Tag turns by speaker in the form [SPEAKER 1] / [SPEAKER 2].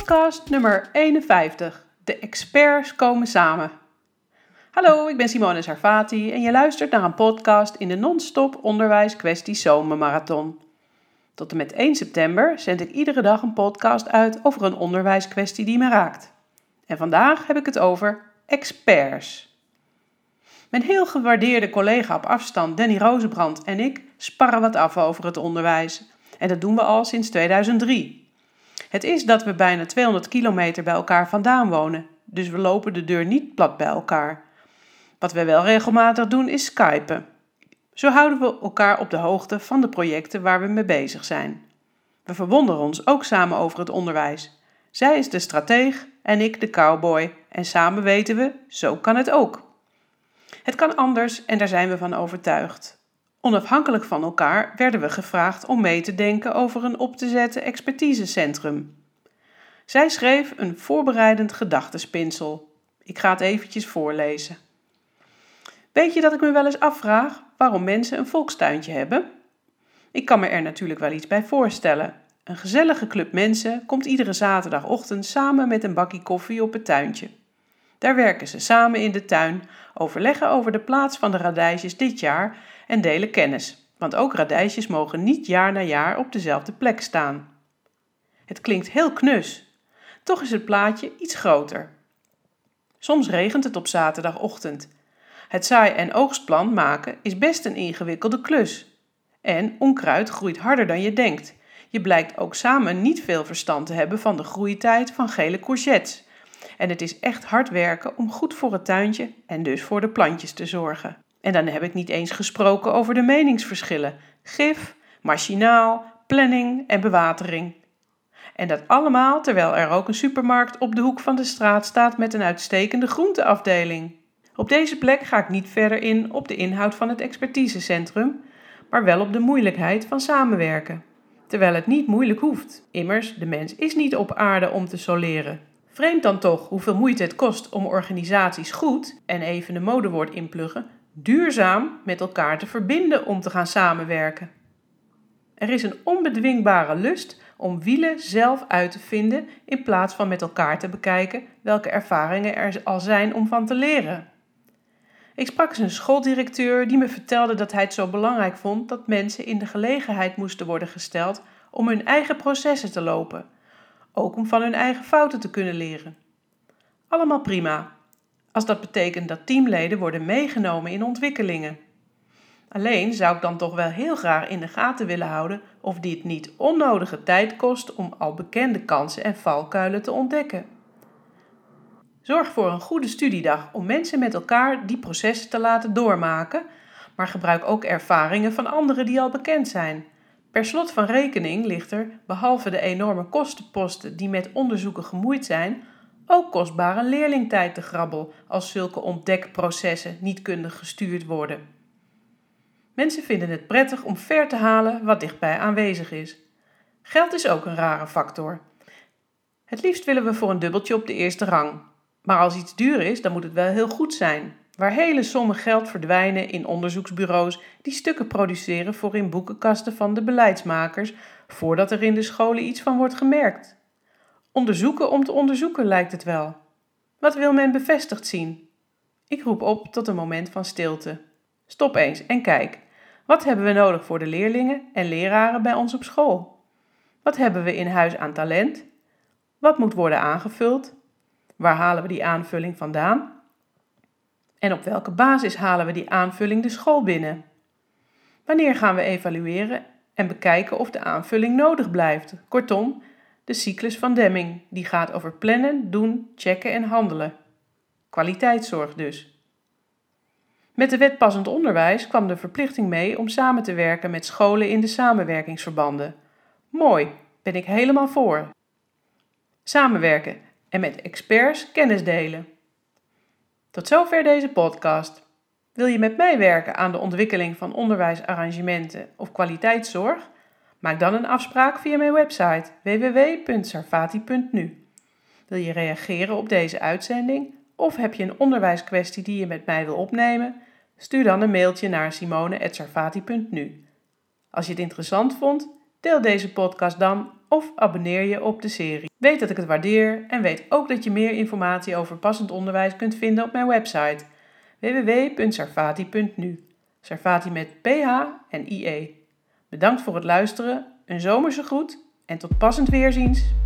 [SPEAKER 1] Podcast nummer 51. De experts komen samen. Hallo, ik ben Simone Sarfati en je luistert naar een podcast in de non-stop onderwijs zomermarathon. Tot en met 1 september zend ik iedere dag een podcast uit over een onderwijskwestie die me raakt. En vandaag heb ik het over experts. Mijn heel gewaardeerde collega op afstand Danny Rozenbrand en ik sparren wat af over het onderwijs. En dat doen we al sinds 2003. Het is dat we bijna 200 kilometer bij elkaar vandaan wonen, dus we lopen de deur niet plat bij elkaar. Wat we wel regelmatig doen is skypen. Zo houden we elkaar op de hoogte van de projecten waar we mee bezig zijn. We verwonderen ons ook samen over het onderwijs. Zij is de strateeg en ik de cowboy en samen weten we, zo kan het ook. Het kan anders en daar zijn we van overtuigd. Onafhankelijk van elkaar werden we gevraagd om mee te denken over een op te zetten expertisecentrum. Zij schreef een voorbereidend gedachtenspinsel. Ik ga het eventjes voorlezen. Weet je dat ik me wel eens afvraag waarom mensen een volkstuintje hebben? Ik kan me er natuurlijk wel iets bij voorstellen. Een gezellige club mensen komt iedere zaterdagochtend samen met een bakje koffie op het tuintje. Daar werken ze samen in de tuin, overleggen over de plaats van de radijsjes dit jaar en delen kennis, want ook radijsjes mogen niet jaar na jaar op dezelfde plek staan. Het klinkt heel knus, toch is het plaatje iets groter. Soms regent het op zaterdagochtend. Het zaai- en oogstplan maken is best een ingewikkelde klus. En onkruid groeit harder dan je denkt. Je blijkt ook samen niet veel verstand te hebben van de groeitijd van gele courgettes. En het is echt hard werken om goed voor het tuintje en dus voor de plantjes te zorgen. En dan heb ik niet eens gesproken over de meningsverschillen: gif, machinaal, planning en bewatering. En dat allemaal terwijl er ook een supermarkt op de hoek van de straat staat met een uitstekende groenteafdeling. Op deze plek ga ik niet verder in op de inhoud van het expertisecentrum, maar wel op de moeilijkheid van samenwerken. Terwijl het niet moeilijk hoeft. Immers, de mens is niet op aarde om te soleren. Vreemd dan toch hoeveel moeite het kost om organisaties goed, en even een modewoord inpluggen, duurzaam met elkaar te verbinden om te gaan samenwerken. Er is een onbedwingbare lust om wielen zelf uit te vinden in plaats van met elkaar te bekijken welke ervaringen er al zijn om van te leren. Ik sprak eens een schooldirecteur die me vertelde dat hij het zo belangrijk vond dat mensen in de gelegenheid moesten worden gesteld om hun eigen processen te lopen, ook om van hun eigen fouten te kunnen leren. Allemaal prima, als dat betekent dat teamleden worden meegenomen in ontwikkelingen. Alleen zou ik dan toch wel heel graag in de gaten willen houden of dit niet onnodige tijd kost om al bekende kansen en valkuilen te ontdekken. Zorg voor een goede studiedag om mensen met elkaar die processen te laten doormaken, maar gebruik ook ervaringen van anderen die al bekend zijn. Per slot van rekening ligt er, behalve de enorme kostenposten die met onderzoeken gemoeid zijn, ook kostbare leerlingtijd te grabbel als zulke ontdekprocessen niet kunnen gestuurd worden. Mensen vinden het prettig om ver te halen wat dichtbij aanwezig is. Geld is ook een rare factor. Het liefst willen we voor een dubbeltje op de eerste rang. Maar als iets duur is, dan moet het wel heel goed zijn. Waar hele sommen geld verdwijnen in onderzoeksbureaus die stukken produceren voor in boekenkasten van de beleidsmakers, voordat er in de scholen iets van wordt gemerkt. Onderzoeken om te onderzoeken lijkt het wel. Wat wil men bevestigd zien? Ik roep op tot een moment van stilte. Stop eens en kijk. Wat hebben we nodig voor de leerlingen en leraren bij ons op school? Wat hebben we in huis aan talent? Wat moet worden aangevuld? Waar halen we die aanvulling vandaan? En op welke basis halen we die aanvulling de school binnen? Wanneer gaan we evalueren en bekijken of de aanvulling nodig blijft? Kortom, de cyclus van Deming, die gaat over plannen, doen, checken en handelen. Kwaliteitszorg dus. Met de wet passend onderwijs kwam de verplichting mee om samen te werken met scholen in de samenwerkingsverbanden. Mooi, ben ik helemaal voor. Samenwerken en met experts kennis delen. Tot zover deze podcast. Wil je met mij werken aan de ontwikkeling van onderwijsarrangementen of kwaliteitszorg? Maak dan een afspraak via mijn website www.sarfati.nu. Wil je reageren op deze uitzending of heb je een onderwijskwestie die je met mij wil opnemen? Stuur dan een mailtje naar simone.sarfati.nu. Als je het interessant vond, deel deze podcast dan of abonneer je op de serie. Weet dat ik het waardeer en weet ook dat je meer informatie over passend onderwijs kunt vinden op mijn website www.sarfati.nu. Sarfati met PH en IE. Bedankt voor het luisteren, een zomerse groet en tot passend weerziens.